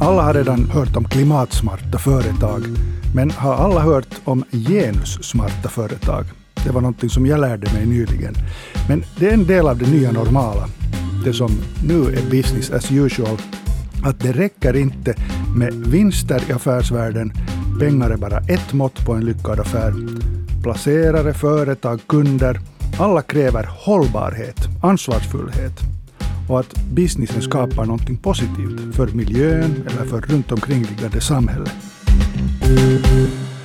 Alla har redan hört om klimatsmarta företag, men har alla hört om genussmarta företag? Det var någonting som jag lärde mig nyligen. Men det är en del av det nya normala. Det som nu är business as usual. Att det räcker inte med vinster i affärsvärlden. Pengar är bara ett mått på en lyckad affär. Placerare, företag, kunder. Alla kräver hållbarhet, ansvarsfullhet och att businessen skapar någonting positivt för miljön eller för runt omkringliggande samhälle.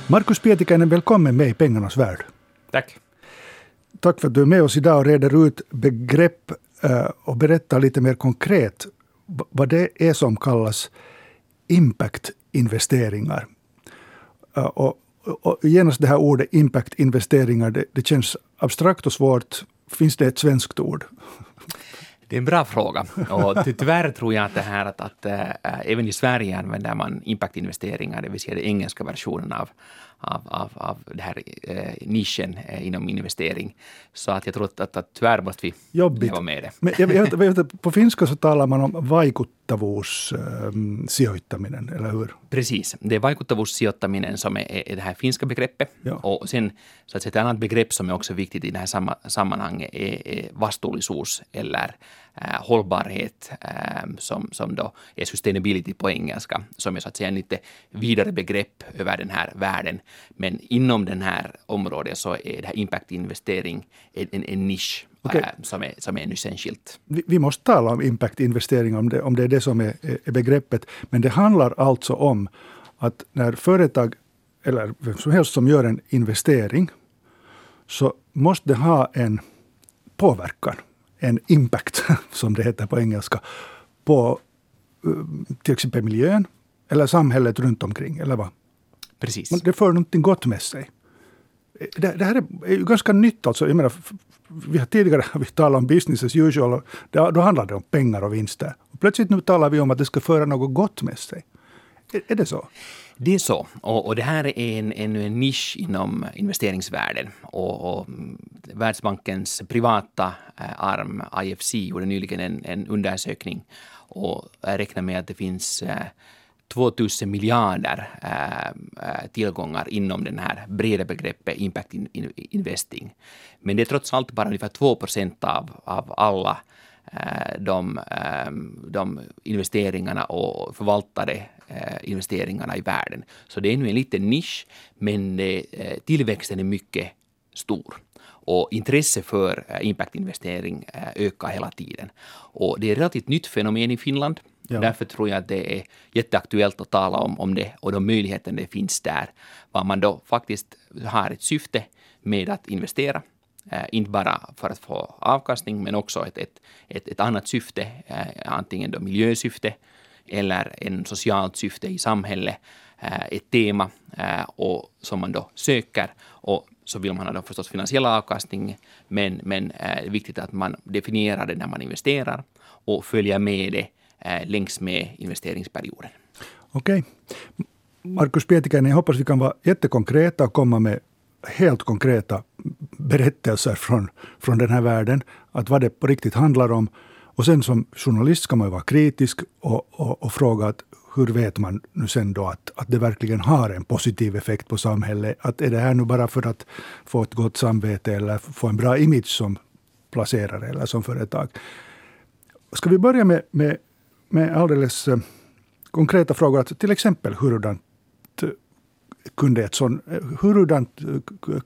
Markus Pietikäinen, välkommen med i Pengarnas värld. Tack. Tack för att du är med oss idag och reder ut begrepp eh, och berättar lite mer konkret vad det är som kallas impact-investeringar. Eh, och, och genast det här ordet impact-investeringar, det, det känns abstrakt och svårt. Finns det ett svenskt ord? Det är en bra fråga. Och tyvärr tror jag att det här att, att äh, även i Sverige använder man impactinvesteringar, det vill säga den engelska versionen av, av, av, av den här eh, nischen eh, inom investering. Så att jag tror att, att, att tyvärr måste vi Jobbigt. leva med det. Men jag, jag, jag, på finska så talar man om vaikuttavuussijoittaminen, äh, eller hur? Precis, det är vaikuttavuussijoittaminen som är, är det här finska begreppet. Ja. Och sen så att säga, ett annat begrepp som är också viktigt i det här samma, sammanhanget är, är vastuullisuus eller hållbarhet äh, som, som då är sustainability på engelska, som är så att säga en lite vidare begrepp över den här världen. Men inom den här området så är det här impact-investering en, en, en nisch okay. äh, som, är, som är ännu särskilt. Vi, vi, måste tala om impact-investering om det, om det är det som är, är begreppet. Men det handlar alltså om att när företag eller vem som helst som gör en investering så måste det ha en påverkan en impact, som det heter på engelska, på eh, till exempel miljön eller samhället runt omkring. Eller vad? Precis. Men det för någonting gott med sig. Det, det här är, ju ganska nytt. Alltså. Jag menar, vi har tidigare vi talat om business as usual. Det, då handlade det om pengar och vinster. Och plötsligt nu talar vi om att det ska föra något gott med sig. Är, är det så? Det är så. Och, och det här är en, en, en nisch inom investeringsvärlden. Och, och Världsbankens privata eh, arm IFC gjorde nyligen en, en undersökning och räknar med att det finns eh, 2000 miljarder äh, tillgångar inom den här breda begreppet impact investing. Men det är trots allt bara ungefär 2 procent av, av alla de, de investeringarna och förvaltade Eh, investeringarna i världen. Så det är nu en liten nisch, men eh, tillväxten är mycket stor. Och intresse för eh, impactinvestering ökar hela tiden. Och det är ett relativt nytt fenomen i Finland. Ja. Därför tror jag att det är jätteaktuellt att tala om, om det och de möjligheter det finns där. Vad man då faktiskt har ett syfte med att investera. Eh, inte bara för att få avkastning, men också ett, ett, ett, ett annat syfte, eh, antingen då miljösyfte eller en socialt syfte i samhället, eh, ett tema eh, och som man då söker och så vill man ha då förstås finansiell avkastning, men, men eh, det är viktigt att man definierar det när man investerar och följer med det eh, längs med investeringsperioden. Okej. Okay. Markus Pietikäinen, jag hoppas vi kan vara jättekonkreta och komma med helt konkreta berättelser från, från den här världen. Att vad det på riktigt handlar om och sen som journalist ska man ju vara kritisk och, och, och fråga att hur vet man nu sen då att, att det verkligen har en positiv effekt på samhället? Att är det här nu bara för att få ett gott samvete eller få en bra image som placerare eller som företag? Ska vi börja med, med, med alldeles eh, konkreta frågor? Att till exempel hurdant kunde ett sån, hurudant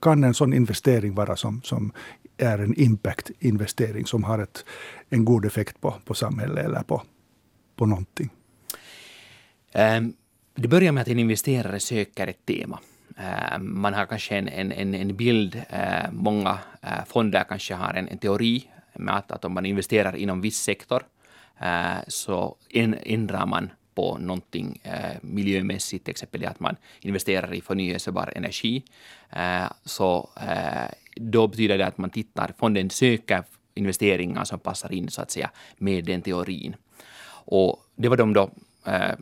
kan en sån investering vara som, som är en impact-investering som har ett, en god effekt på, på samhället eller på, på någonting? Um, det börjar med att en investerare söker ett tema. Uh, man har kanske en, en, en bild, uh, många uh, fonder kanske har en, en teori med att, att om man investerar inom viss sektor eh, så ändrar man på någonting eh, miljömässigt, till exempel att man investerar i förnyelsebar energi, eh, så eh, då betyder det att man tittar, fonden söker investeringar som passar in så att säga med den teorin. Och det var de då eh,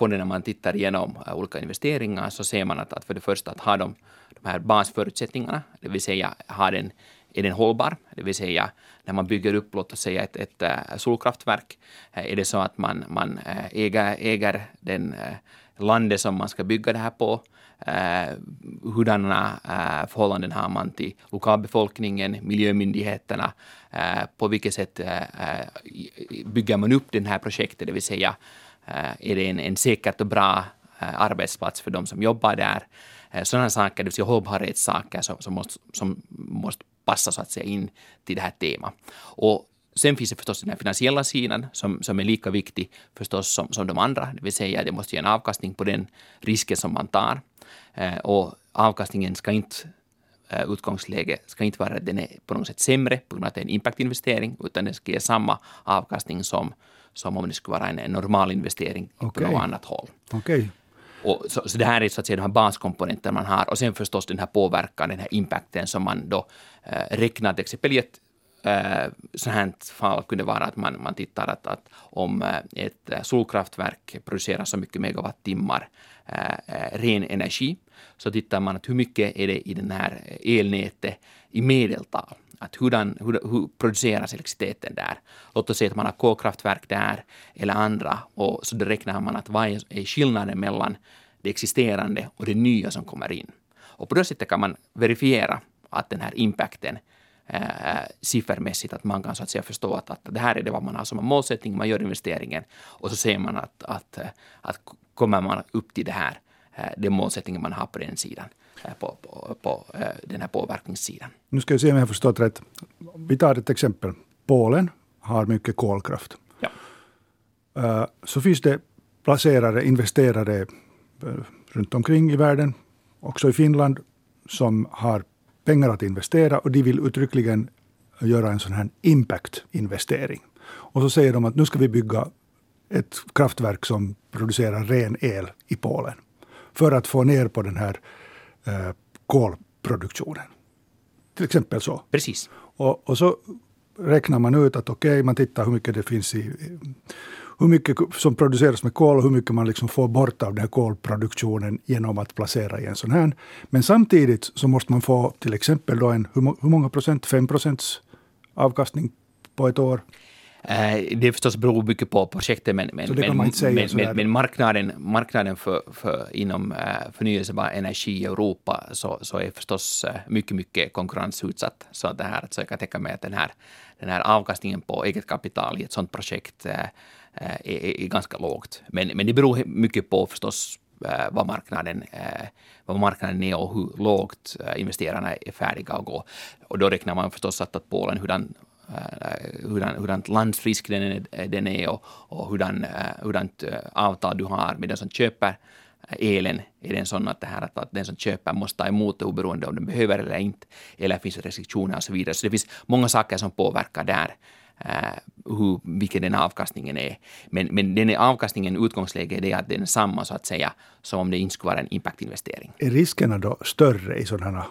när man tittar igenom eh, olika investeringar så ser man att, att för det första att ha de, de här basförutsättningarna, det vill säga ha den är den hållbar? Det vill säga när man bygger upp, låt oss säga ett, ett, eh, solkraftverk, eh, är det så att man, man eh, äger, äger den landet som man ska bygga det här på? Hurdana förhållanden har man till lokalbefolkningen, miljömyndigheterna? På vilket sätt bygger man upp det här projektet? Det vill säga, är det en, en säkert och bra arbetsplats för de som jobbar där? Sådana saker, det vill säga hållbarhetssaker som, som, måste, som måste passa så att säga in till det här temat. Och Sen finns det förstås den här finansiella sidan som, som är lika viktig förstås som, som de andra, det vill säga det måste ge en avkastning på den risken som man tar. Eh, och avkastningen ska inte eh, utgångsläge ska inte vara att den är på något sätt sämre på grund av att det är en impactinvestering, utan den ska ge samma avkastning som, som om det skulle vara en, en normal investering okay. på något annat håll. Okay. Och så, så det här är så att säga de här baskomponenterna man har och sen förstås den här påverkan, den här impacten som man då eh, räknar till exempel i ett eh, sånt här fall kunde vara att man, man tittar att, att om eh, ett eh, solkraftverk producerar så mycket megawattimmar eh, eh, ren energi, så tittar man att hur mycket är det i den här elnätet i medeltal. Att hurdan, hur, hur produceras elektriciteten där? Låt oss säga att man har kolkraftverk där eller andra och så då räknar man att vad är skillnaden mellan det existerande och det nya som kommer in. Och på det sättet kan man verifiera att den här impacten äh, siffermässigt, att man kan så att säga förstå att, att det här är det vad man har som målsättning, man gör investeringen och så ser man att, att, att kommer man upp till det här, äh, den målsättningen man har på den sidan, på, på, på den här påverkningssidan. Nu ska vi se om jag har förstått rätt. Vi tar ett exempel. Polen har mycket kolkraft. Ja. Så finns det placerare, investerare runt omkring i världen, också i Finland, som har pengar att investera och de vill uttryckligen göra en sån här impact-investering. Och så säger de att nu ska vi bygga ett kraftverk som producerar ren el i Polen för att få ner på den här eh, kolproduktionen. Till exempel så. Precis. Och, och så räknar man ut att okej, okay, man tittar hur mycket det finns i hur mycket som produceras med kol och hur mycket man liksom får bort av den här kolproduktionen genom att placera i en sån här. Men samtidigt så måste man få till exempel då en, hur många procent, 5 procents avkastning på ett år. Eh, det förstås beror mycket på projektet, men, men, men, men, men, marknaden, marknaden för, för inom uh, förnyelsebar energi i Europa så, så är förstås uh, mycket, mycket konkurrensutsatt. Så, det här, så jag kan tänka mig att den här, den här avkastningen på eget kapital i ett sådant projekt är, är, ganska lågt. Men, men det beror mycket på förstås vad marknaden, vad marknaden är och hur lågt investerarna är färdiga att gå. Och då räknar man förstås att, att Polen, hurdan Äh, hurdan, hurdant landsfrisk den är, den är och, och hurdan, äh, hurdant äh, avtal du har med den som köper elen. Är den sån att, det här, att den som köper måste ta emot det oberoende om den behöver eller inte, eller finns det restriktioner och så vidare. Så det finns många saker som påverkar där. Uh, hur, vilken den avkastningen är. Men, men den avkastningen, utgångsläget är att den är samma så att säga som om det inte skulle vara en impactinvestering. Är riskerna då större i sådana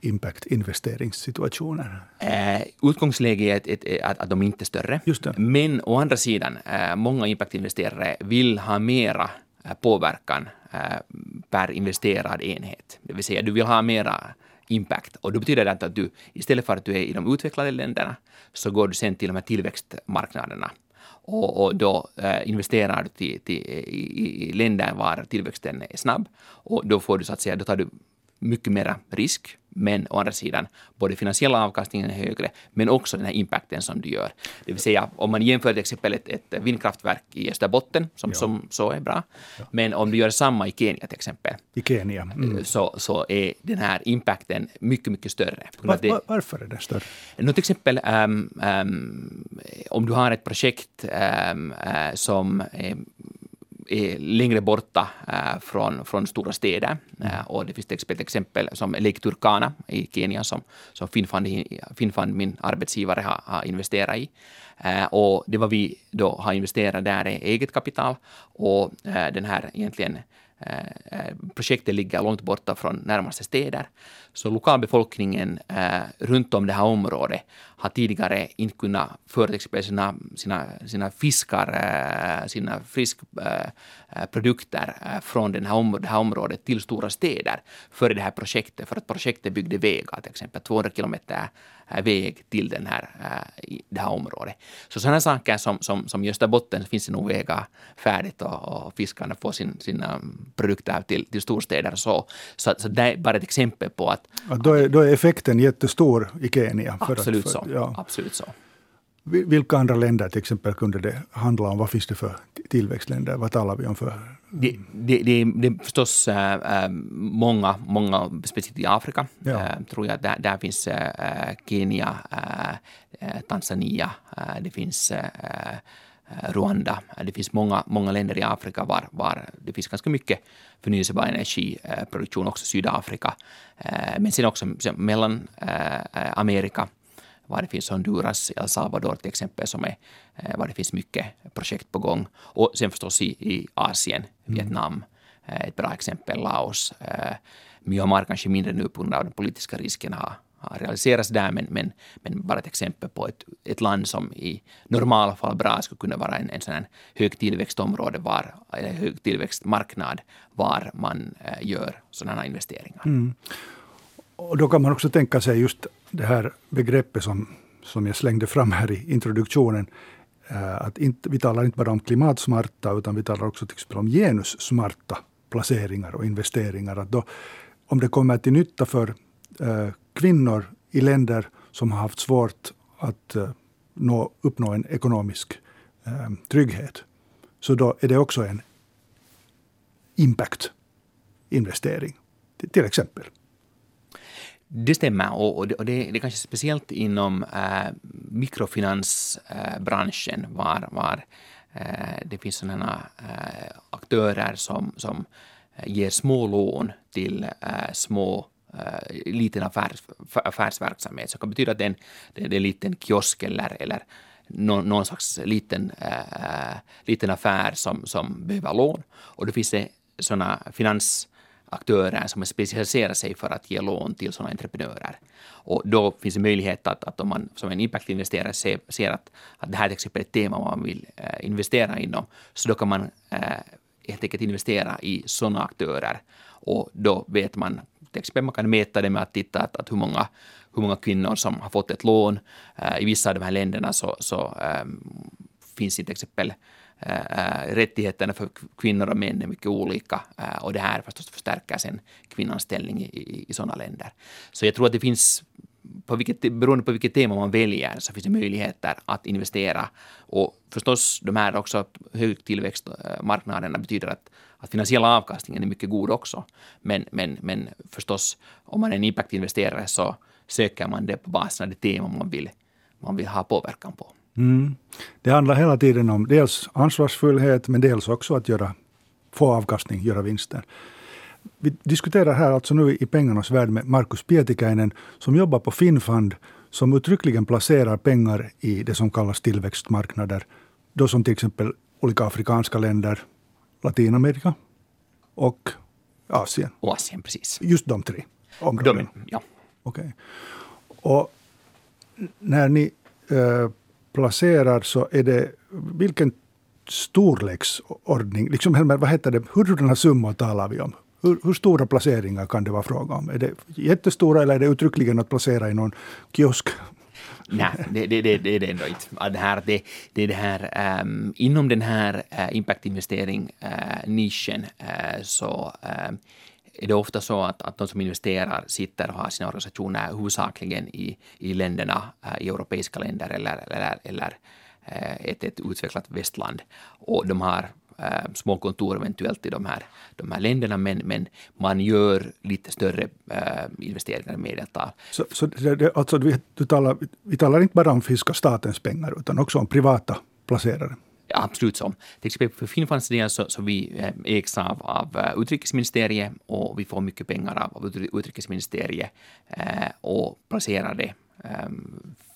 impact-investeringssituationer? Uh, utgångsläget är att, att, de inte är större. Men å andra sidan, uh, många impactinvesterare vill ha mera påverkan per investerad enhet. Det vill säga, du vill ha mera impact. Och då betyder det att du istället för att du är i de utvecklade länderna så går du sen till de här tillväxtmarknaderna. Och, och då äh, investerar du till, till, i, i länder var tillväxten är snabb. Och då får du så att säga, då tar du mycket mera risk men å andra sidan, både finansiella avkastningen är högre, men också den här impacten som du gör. Det vill säga, om man jämför till exempel ett, ett vindkraftverk i Österbotten, som, ja. som så är bra, ja. men om du gör samma i Kenya till exempel, I Kenya. Mm. Så, så är den här impacten mycket, mycket större. Var, det, varför är den större? No, till exempel, um, um, om du har ett projekt um, uh, som är är längre borta eh, från, från stora städer. Mm. och det finns ett exempel som Lake Turkana i Kenya som, som Finnfund, Finnfund, min arbetsgivare, har, har investerat i. Eh, och det var vi då har investerat där är eget kapital och den här egentligen projektet ligger långt borta från närmaste städer. Så lokalbefolkningen runt om det här området har tidigare inte kunnat föra exempel sina, sina, sina fiskar, eh, sina fiskprodukter eh, från den här om, det här området till stora städer före det här projektet, för att projektet byggde vägar, till exempel 200 kilometer väg till den här, det här området. Så sådana saker som, som, som just där botten finns det nog vägar färdigt och, och fiskarna får sin, sina produkter till, till storstäder. Så, så, så det är bara ett exempel på att... Ja, då, är, då är effekten jättestor i Kenya. absolut, att, för, så, ja. absolut så. Vilka andra länder till exempel kunde det handla om? Vad finns det för tillväxtländer? Vad talar vi om för? Det, det, det, det är förstås äh, många, många, speciellt i Afrika, ja. äh, tror jag. Där, där finns äh, Kenya, Tanzania, det finns Rwanda. Det finns många, många länder i Afrika var, var det finns ganska mycket förnyelsebar energiproduktion, också Sydafrika. Men sen också mellan Amerika var det finns Honduras, El Salvador till exempel, som är, eh, var det finns mycket projekt på gång. Och sen förstås i, i Asien, mm. Vietnam, eh, ett bra exempel, Laos. Eh, Myanmar kanske mindre nu på grund av de politiska riskerna har, har realiserats där, men, men, men bara ett exempel på ett, ett land som i normalfall bra skulle kunna vara en, en sån här hög tillväxtområde, var, eller hög tillväxtmarknad, var man gör sådana investeringar. Mm. Och då kan man också tänka sig just det här begreppet som, som jag slängde fram här i introduktionen. Eh, att inte, vi talar inte bara om klimatsmarta, utan vi talar också till exempel om genussmarta placeringar och investeringar. Att då, om det kommer till nytta för eh, kvinnor i länder som har haft svårt att eh, nå, uppnå en ekonomisk eh, trygghet, så då är det också en impact-investering, till exempel. Det stämmer och, och, det, och det, det är kanske speciellt inom äh, mikrofinansbranschen äh, var, var äh, det finns sådana äh, aktörer som, som ger små lån till små liten affärs, affärsverksamhet. Så det kan betyda att det är en, det är en liten kiosk eller, eller någon, någon slags liten, liten affär som, som behöver lån. Och då finns det sådana finans aktörer som har specialiserat sig för att ge lån till sådana entreprenörer. Och då finns det möjlighet att, att om man som en impactinvesterare ser, ser att, att det här är till exempel ett tema man vill eh, investera inom, så då kan man eh, helt enkelt investera i sådana aktörer. Och då vet man, till exempel man kan mäta det med att titta att, att hur, många, hur många kvinnor som har fått ett lån. Eh, I vissa av de här länderna så, så eh, finns det till exempel Äh, rättigheterna för kvinnor och män är mycket olika äh, och det här förstås förstärker sen kvinnans ställning i, i, i sådana länder. Så jag tror att det finns på vilket, beroende på vilket tema man väljer så finns det möjligheter att investera. Och förstås de här också högtillväxtmarknaderna betyder att, att finansiella avkastningen är mycket god också. Men, men, men förstås om man är en impactinvesterare så söker man det på basen av det tema man vill, man vill ha påverkan på. Mm. Det handlar hela tiden om dels ansvarsfullhet, men dels också att göra, få avkastning, göra vinster. Vi diskuterar här alltså nu i pengarnas värld med Markus Pietikäinen som jobbar på Finnfund som uttryckligen placerar pengar i det som kallas tillväxtmarknader. Då som till exempel olika afrikanska länder, Latinamerika och Asien. Och Asien, precis. Just de tre områdena? De, ja. Okej. Okay. Och när ni äh, placerar så är det vilken storleksordning, liksom, vad heter det, hurdana summor talar vi om? Hur, hur, stora placeringar kan det vara fråga om? Är det jättestora eller är det uttryckligen att placera i någon kiosk? Nej, det, det, det, det är det ändå inte. Det, här, det, det är det här, um, inom den här eh, uh, impactinvestering-nischen eh, uh, eh, uh, så ehm, är det ofta så att, att de som investerar sitter och har sina organisationer huvudsakligen i, i länderna, eh, i europeiska länder eller, eller, eller eh, ett, ett utvecklat västland. Och de har äh, små kontor eventuellt i de här, de här länderna, men, men man gör lite större äh, investeringar i medeltal. Så, så det, alltså, vi, du talar, vi talar inte bara om finska statens pengar, utan också om privata placerare? Absolut så. Till exempel för Finlands del så, så vi eh, ägs av, av eh, utrikesministeriet och vi får mycket pengar av, utrikesministeriet eh, och placerar det eh,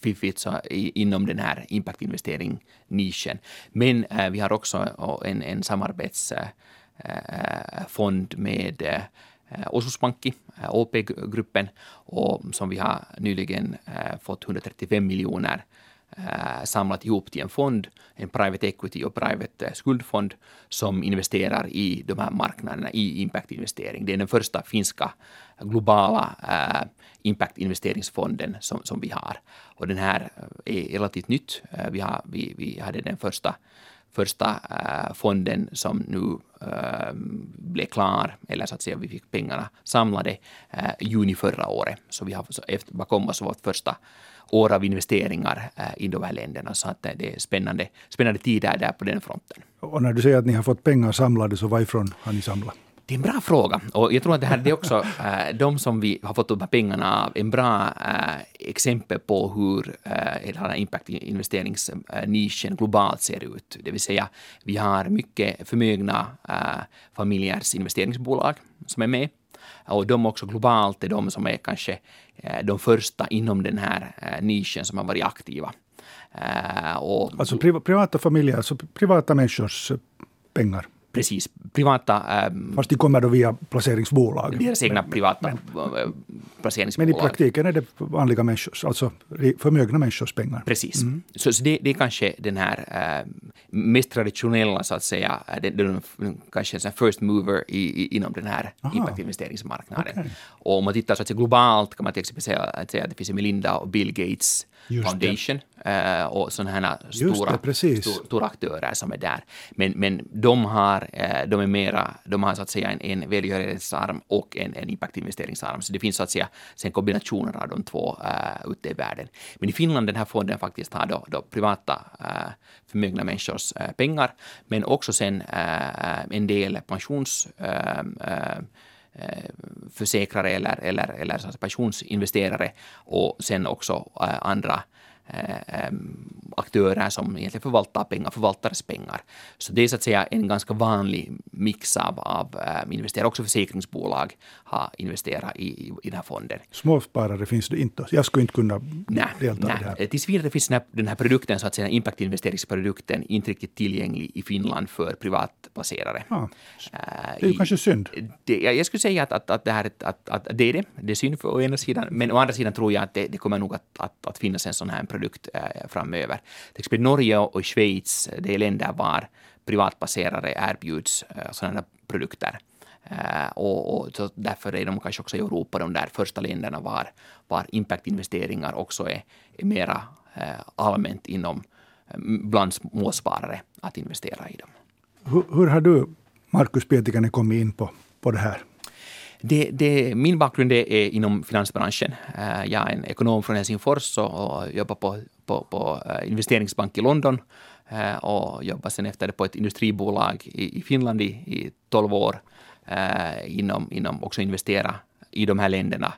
fiffigt så, i, inom den här impactinvestering-nischen. Men eh, vi har också eh, en, en samarbetsfond med eh, Osuuspankki, OP-gruppen, och som vi har nyligen fått 135 miljoner Eh, samlat ihop till en fond, en private equity och private eh, skuldfond som investerar i de här marknaderna i impactinvestering. Det är den första finska globala eh, impactinvesteringsfonden som, som vi har. Och den här är relativt nytt. Vi, har, vi, vi hade den första första äh, fonden som nu äh, blev klar, eller så att säga vi fick pengarna samlade äh, juni förra året. Så vi har så efter, bakom oss vårt första år av investeringar äh, i de här länderna. Så att det är spännande, spännande tider där på den fronten. Och när du säger att ni har fått pengar samlade, så varifrån har ni samlat? Det är en bra fråga och jag tror att det här det är också äh, de som vi har fått här pengarna av en bra äh, exempel på hur äh, hela impactinvesteringsnischen globalt ser ut. Det vill säga vi har mycket förmögna äh, familjers investeringsbolag som är med och de också globalt är de som är kanske äh, de första inom den här äh, nischen som har varit aktiva. Äh, och, alltså privata familjer, alltså privata människors pengar? Precis, privata... Ähm, Fast de kommer då via placeringsbolag. Deras egna privata men, äh, placeringsbolag. Men i praktiken är det vanliga människors, alltså förmögna människors pengar. Precis. Mm. Så, så det, det, är kanske den här äh, mest traditionella, så att säga, äh, den, den, kanske en first mover i, i, inom den här impactinvesteringsmarknaden. Okay. Och om man tittar så att säga, globalt kan man till exempel säga att, säga att det finns Melinda och Bill Gates Just Foundation äh, och sådana här stora, det, stor, stora aktörer som är där. Men, men de har, äh, de är mera, de har så att säga en, en välgörenhetsarm och en, en impactinvesteringsarm. Så det finns så att säga sen kombinationer av de två äh, ute i världen. Men i Finland den här fonden faktiskt har då, då privata äh, förmögna människors äh, pengar, men också sen äh, en del pensions försäkrare eller, eller, eller pensionsinvesterare och sen också eh, andra aktörer som egentligen förvaltar pengar, förvaltares pengar. Så det är så att säga en ganska vanlig mix av, av äh, investerare. Också försäkringsbolag har investerat i, i, i den här fonden. Småsparare finns det inte. Jag skulle inte kunna nej, delta nej. i det här. Tills vidare finns den här, den här produkten, så att säga impactinvesteringsprodukten, inte riktigt tillgänglig i Finland för privatplacerare. Ja. Äh, det är ju kanske synd. Det, jag skulle säga att, att, att, det, här, att, att det är det. Det är synd för å ena sidan. Men å andra sidan tror jag att det, det kommer nog att, att, att finnas en sån här produkt produkt eh, framöver. Till exempel Norge och Schweiz, eh, det är länder var privatpasserare erbjuds eh, sådana produkter. Och, och så därför är de kanske också i Europa de där första länderna var, var impactinvesteringar också är, är mera allmänt inom bland småsparare att investera i dem. Hur, hur har du, Markus Pietikäinen, kommit in på, på det här? Det, det, min bakgrund är inom finansbranschen. Eh, jag är en ekonom från Helsingfors och jobbar på, på, på eh, investeringsbank i London eh, och jobbar sen efter det på ett industribolag i, Finland i, i 12 år inom, inom också investera i de här länderna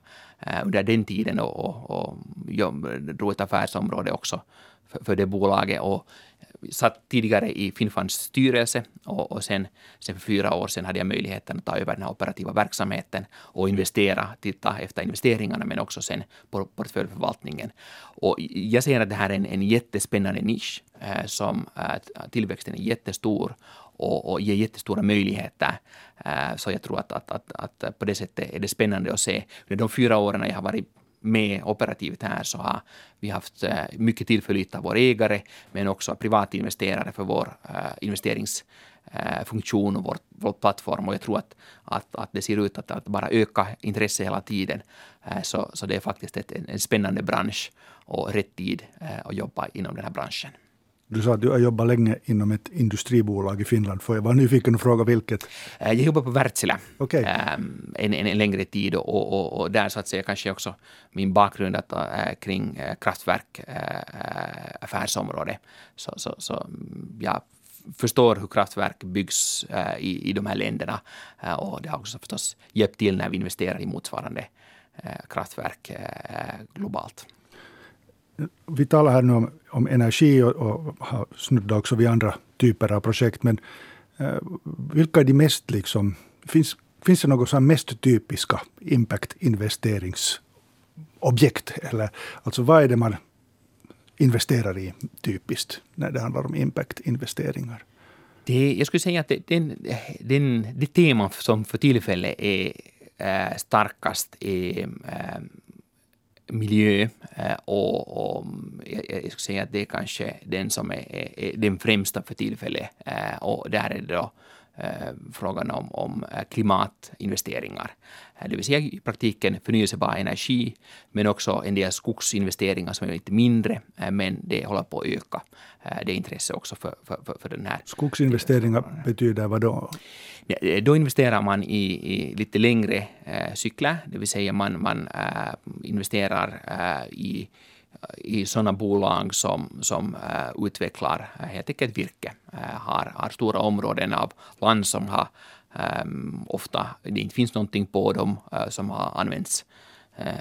under den tiden och, och, och jag drog ett affärsområde också för, för det bolaget. Och satt tidigare i Finnfunds styrelse och, och sen, sen för fyra år sedan hade jag möjligheten att ta över den här operativa verksamheten och investera, titta efter investeringarna men också sen på portföljförvaltningen. Och jag ser att det här är en, en jättespännande nisch eh, som eh, tillväxten är jättestor och, och ger jättestora möjligheter. Eh, så jag tror att, att, att, att på det sättet är det spännande att se. Under de fyra åren jag har varit med operativt här så har vi haft eh, mycket tillförlit av vår ägare men också privatinvesterare för vår eh, investeringsfunktion eh, och vår, vår plattform och jag tror att, att, att det ser ut att, att bara öka intresset hela tiden. Så, så det är faktiskt ett, en spännande bransch och rätt tid att jobba inom den här branschen. Du sa att du har jobbat länge inom ett industribolag i Finland. Får jag vara nyfiken och fråga vilket? Eh, jag jobbar på Wärtsilä okay. Ehm, en, en, en, längre tid och, och, och, där så att säga kanske också min bakgrund att, äh, kring äh, kraftverk, äh, affärsområde. Så, så, så mm, jag förstår hur kraftverk byggs äh, i, i de här länderna och det har också förstås hjälpt till när vi investerar i motsvarande kraftverk globalt. Vi talar här nu om, om energi och, och har snuddat också vid andra typer av projekt. Men eh, vilka är de mest, liksom, finns, finns det något som mest typiska impact-investeringsobjekt? Eller alltså vad är det man investerar i typiskt när det handlar om impact-investeringar? Det, jag skulle säga att det, den, den, det tema som för tillfället är äh, starkast är äh, eh, miljö och, och jag, jag skulle säga att det är kanske den som är, är, är den främsta för tillfället och där är det då frågan om, om klimatinvesteringar. Det vill säga i praktiken förnyelsebar energi, men också en del skogsinvesteringar som är lite mindre, men det håller på att öka. Det är intresse också för, för, för den här. Skogsinvesteringar betyder vad då? Eh, då investerar man i, i lite längre äh, cykler, det vill säga man, man äh, investerar äh, i i sådana bolag som, som utvecklar helt enkelt virke, uh, har, har stora områden av land som har ofta, det inte finns någonting på dem som har använts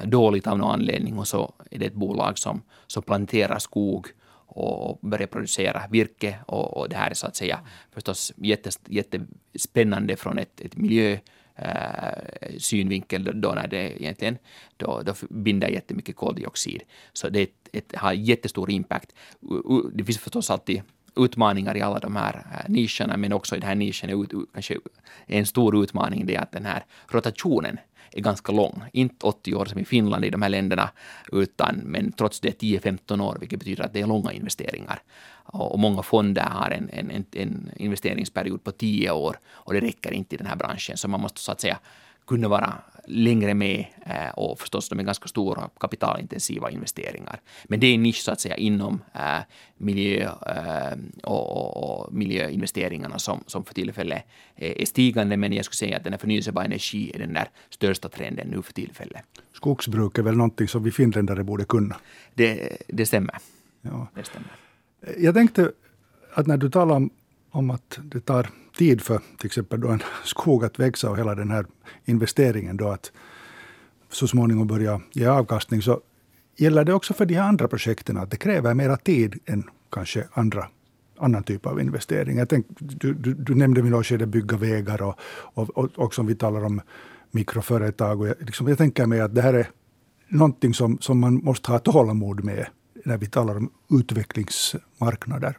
dåligt av någon anledning. Och så är det ett bolag som, som planterar skog och börja producera virke och, och det här är så att säga förstås jättes, jättespännande från ett, ett miljö Uh, synvinkel då när det egentligen då, då binder jättemycket koldioxid. Så det ett, ett, har jättestor impact. Det finns förstås alltid utmaningar i alla de här uh, nischerna, men också i den här nischen är ut, kanske en stor utmaning det är att den här rotationen är ganska lång. Inte 80 år som i Finland i de här länderna, utan men trots det 10-15 år, vilket betyder att det är långa investeringar. Och, många fonder har en, en, en investeringsperiod på 10 år och det räcker inte i den här branschen, så man måste så att säga kunna vara längre med eh, och förstås de är ganska stora kapitalintensiva investeringar. Men det är en nisch så att säga inom äh, miljö äh, och, och, miljöinvesteringarna som, som för tillfället är, stigande, men jag skulle säga att den här förnyelsebar energi är den där största trenden nu för tillfället. Skogsbruk är väl någonting som vi finländare borde kunna? Det, det stämmer. Ja. Det stämmer. Jag tänkte att när du talar om, om att det tar tid för till exempel då en skog att växa och hela den här investeringen då att så småningom börja ge avkastning, så gäller det också för de här andra projekten att det kräver mera tid än kanske andra annan typ av investering. Jag tänk, du, du, du nämnde vid något skede bygga vägar och, och, och, och som vi talar om mikroföretag. Och jag, liksom, jag tänker mig att det här är någonting som, som man måste ha tålamod med när vi talar om utvecklingsmarknader.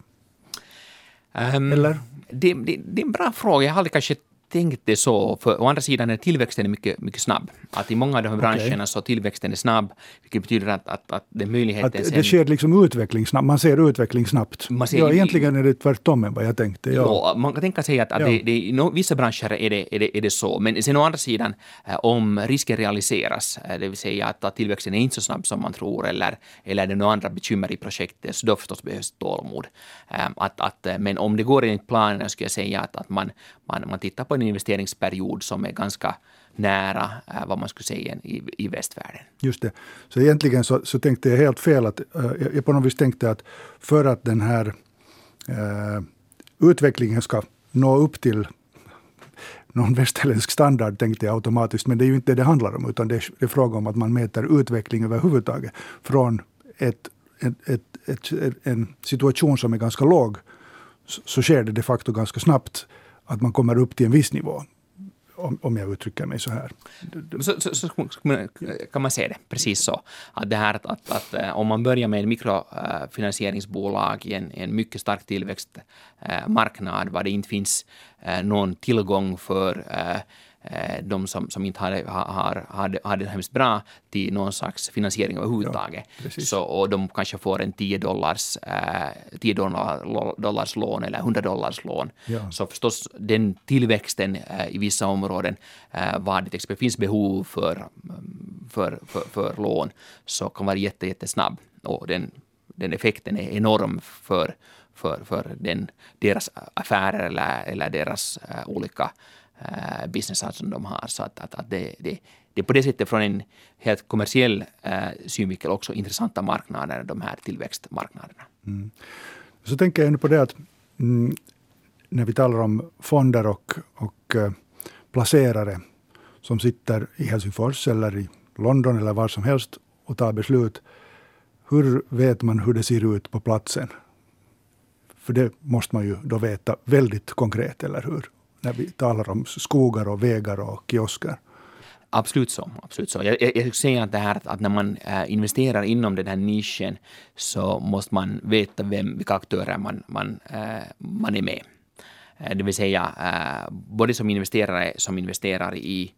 Um, Eller? Det, det, det, är en bra fråga. Jag har aldrig kanske tänkt det så. För å andra sidan är tillväxten mycket, mycket snabb. Att i många av de här okay. branscherna så tillväxten är snabb, vilket betyder att, att, att är möjligheten... Att sen, det sker liksom utveckling snabbt, man ser utveckling snabbt. Man ser, ja, egentligen är det tvärtom än vad jag tänkte. Ja. ja man kan tänka sig att, att ja. det, det, i vissa branscher är det, är, det, är det så, men sen å andra sidan, eh, om risken realiseras, eh, det vill säga att, att tillväxten är inte så snabb som man tror, eller, eller är det några andra bekymmer i projektet, så då förstås behövs tålamod. Eh, att, att, men om det går enligt planen, skulle jag säga att, att man, man, man tittar på en investeringsperiod som är ganska nära äh, vad man skulle säga i, i västvärlden. Just det. Så egentligen så, så tänkte jag helt fel. att äh, Jag på något vis tänkte att för att den här äh, utvecklingen ska nå upp till någon västerländsk standard tänkte jag automatiskt, men det är ju inte det det handlar om, utan det är, det är fråga om att man mäter utveckling överhuvudtaget från ett, ett, ett, ett, en situation som är ganska låg, så, så sker det de facto ganska snabbt att man kommer upp till en viss nivå om, om jag uttrycker mig så här. Så, så, så, kan man se det, precis så. Att det här att, att, att eh, om man börjar med en mikrofinansieringsbolag i en, en mycket stark tillväxtmarknad, eh, var det inte finns eh, någon tillgång för de som, som inte hade, har, hade, hade det hemskt bra till någon slags finansiering överhuvudtaget. Ja, så, och de kanske får en 10 dollars, eh, 10 dollars lån eller 100 dollars lån. Ja. Så förstås den tillväxten eh, i vissa områden eh, var det exempel finns behov för, för, för, för lån så kan vara jätte, jättesnabb och den, den effekten är enorm för, för, för den, deras affärer eller, eller deras uh, olika Eh, äh, businessar alltså som de har. Så att, att, att det, det, det är på det sättet från en helt kommersiell äh, synvinkel också intressanta marknader, de här tillväxtmarknaderna. Mm. Så tänker jag nu på det att mm, när vi talar om fonder och, och äh, placerare som sitter i Helsingfors eller i London eller var som helst och tar beslut. Hur vet man hur det ser ut på platsen? För det måste man ju då veta väldigt konkret, eller hur? När vi talar om skogar och vägar och kiosker. Absolut så. Absolut så. Jag, jag, skulle säga att, det här, att när man äh, investerar inom den här nischen så måste man veta vem, vilka aktörer man, man, äh, man är med. Äh, det vill säga, både som investerare som investerar i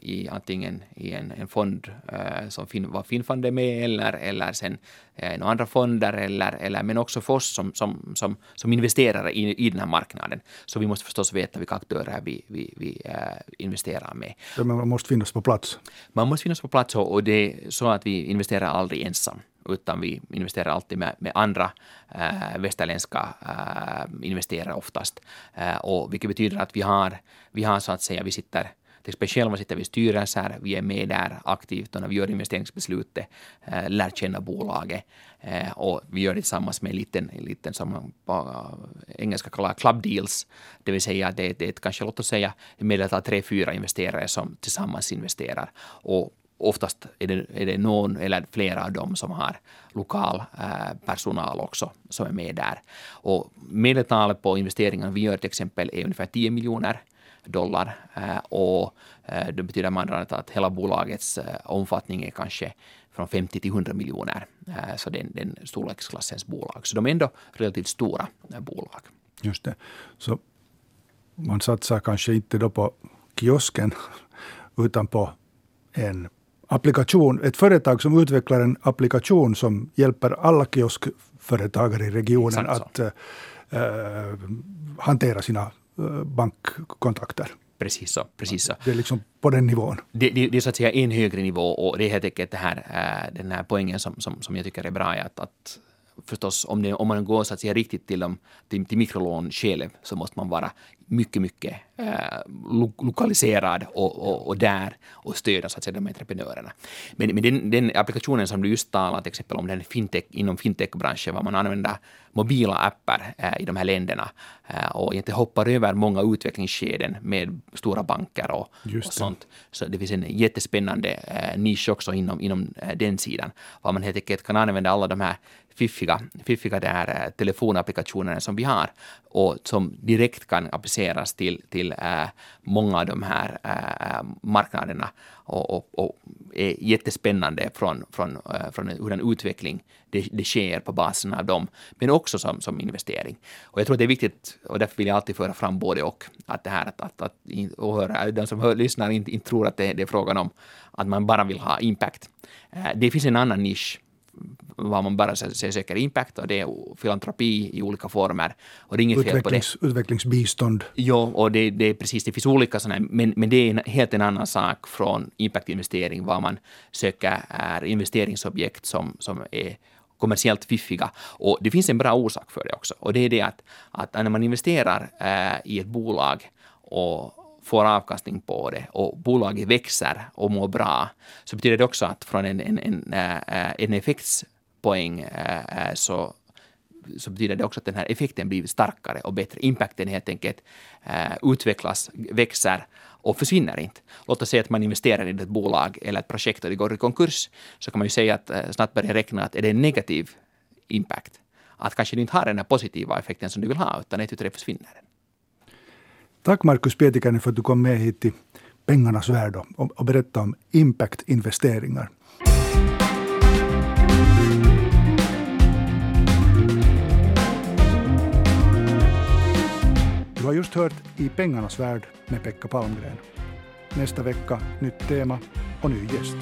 i antingen i en, en fond eh, som fin, var Finnfund är med eller, eller sen eh, några andra fonder eller, eller men också för oss som, som, som, som investerare i, i den här marknaden. Så vi måste förstås veta vilka aktörer vi, vi, vi äh, investerar med. man måste finnas på plats? Man måste finnas på plats och, och det är så att vi investerar aldrig ensam utan vi investerar alltid med, med andra äh, västerländska äh, investerare oftast. Äh, och vilket betyder att vi har, vi har så att säga, vi sitter till exempel själva sitter vi i styrelser, vi är med där aktivt och när vi gör investeringsbeslutet, eh, lär känna bolaget eh, och vi gör det tillsammans med en liten, en liten som man på engelska kallar club deals, det vill säga det, det är kanske låt oss säga medeltal tre, fyra investerare som tillsammans investerar. Och oftast är det, är det någon eller flera av dem som har lokal eh, personal också som är med där. Och medeltalet på investeringarna vi gör till exempel är ungefär 10 miljoner dollar eh, och eh, det betyder man att hela bolagets omfattning är kanske från 50 till 100 miljoner. Så det är den storleksklassens bolag. Så de är ändå relativt stora bolag. Just det. Så man satsar kanske inte då på kiosken utan på en applikation, ett företag som utvecklar en applikation som hjälper alla kioskföretagare i regionen att äh, hantera sina bankkontakter. Precis så. Precis så. Det är liksom på den nivån. Det, det, det, är så att säga en högre nivå och det är helt enkelt det här, äh, den här poängen som, som, som jag tycker är bra att, att förstås om, det, om man går så att säga riktigt till, dem, till, till mikrolån själv så måste man vara mycket, mycket eh, lo lokaliserad och, och, och, där och stödja så att säga de entreprenörerna. Men, men den, den, applikationen som du just talade till exempel om den fintech, inom fintechbranschen, var man använder mobila appar eh, i de här länderna eh, och inte hoppar över många utvecklingsskeden med stora banker och, och sånt. Så det finns en jättespännande eh, nisch också inom, inom eh, den sidan, var man helt enkelt kan använda alla de här fiffiga, fiffiga där, eh, telefonapplikationerna som vi har och som direkt kan appliceras till, till eh, många av de här eh, marknaderna och, och, och, är jättespännande från, från, från hur en utveckling det, det sker på basen av dem, men också som, som investering. Och jag tror att det är viktigt, och därför vill jag alltid föra fram både och, att det här att, att, att åhöra, de som hör, lyssnar inte, inte tror att det, det är frågan om att man bara vill ha impact. Det finns en annan nisch var man bara söker impact och det är filantropi i olika former. Och det är inget fel på det. Utvecklingsbistånd. Jo, och det, det är precis, det finns olika sådana, men, men det är en, helt en annan sak från impactinvestering, vad man söker är investeringsobjekt som, som är kommersiellt fiffiga. Och det finns en bra orsak för det också. Och det är det att, att när man investerar äh, i ett bolag och får avkastning på det och bolaget växer och mår bra, så betyder det också att från en, en, en, eh, en effektspoäng eh, eh, så så betyder det också att den här effekten blir starkare och bättre. Impacten helt enkelt utvecklas, växer och försvinner inte. Låt oss säga att man investerar i ett bolag eller ett projekt och det går i konkurs, så kan man ju säga att snabbt börja räkna att är det en negativ impact, att kanske du inte har den här positiva effekten som du vill ha, utan ett tre försvinner den. Tack Markus Pietikäinen för att du kom med hit till pengarnas värld och, och berättade om impact-investeringar. Du har just hört I pengarnas värld med Pekka Palmgren. Nästa vecka nytt tema och ny gäst.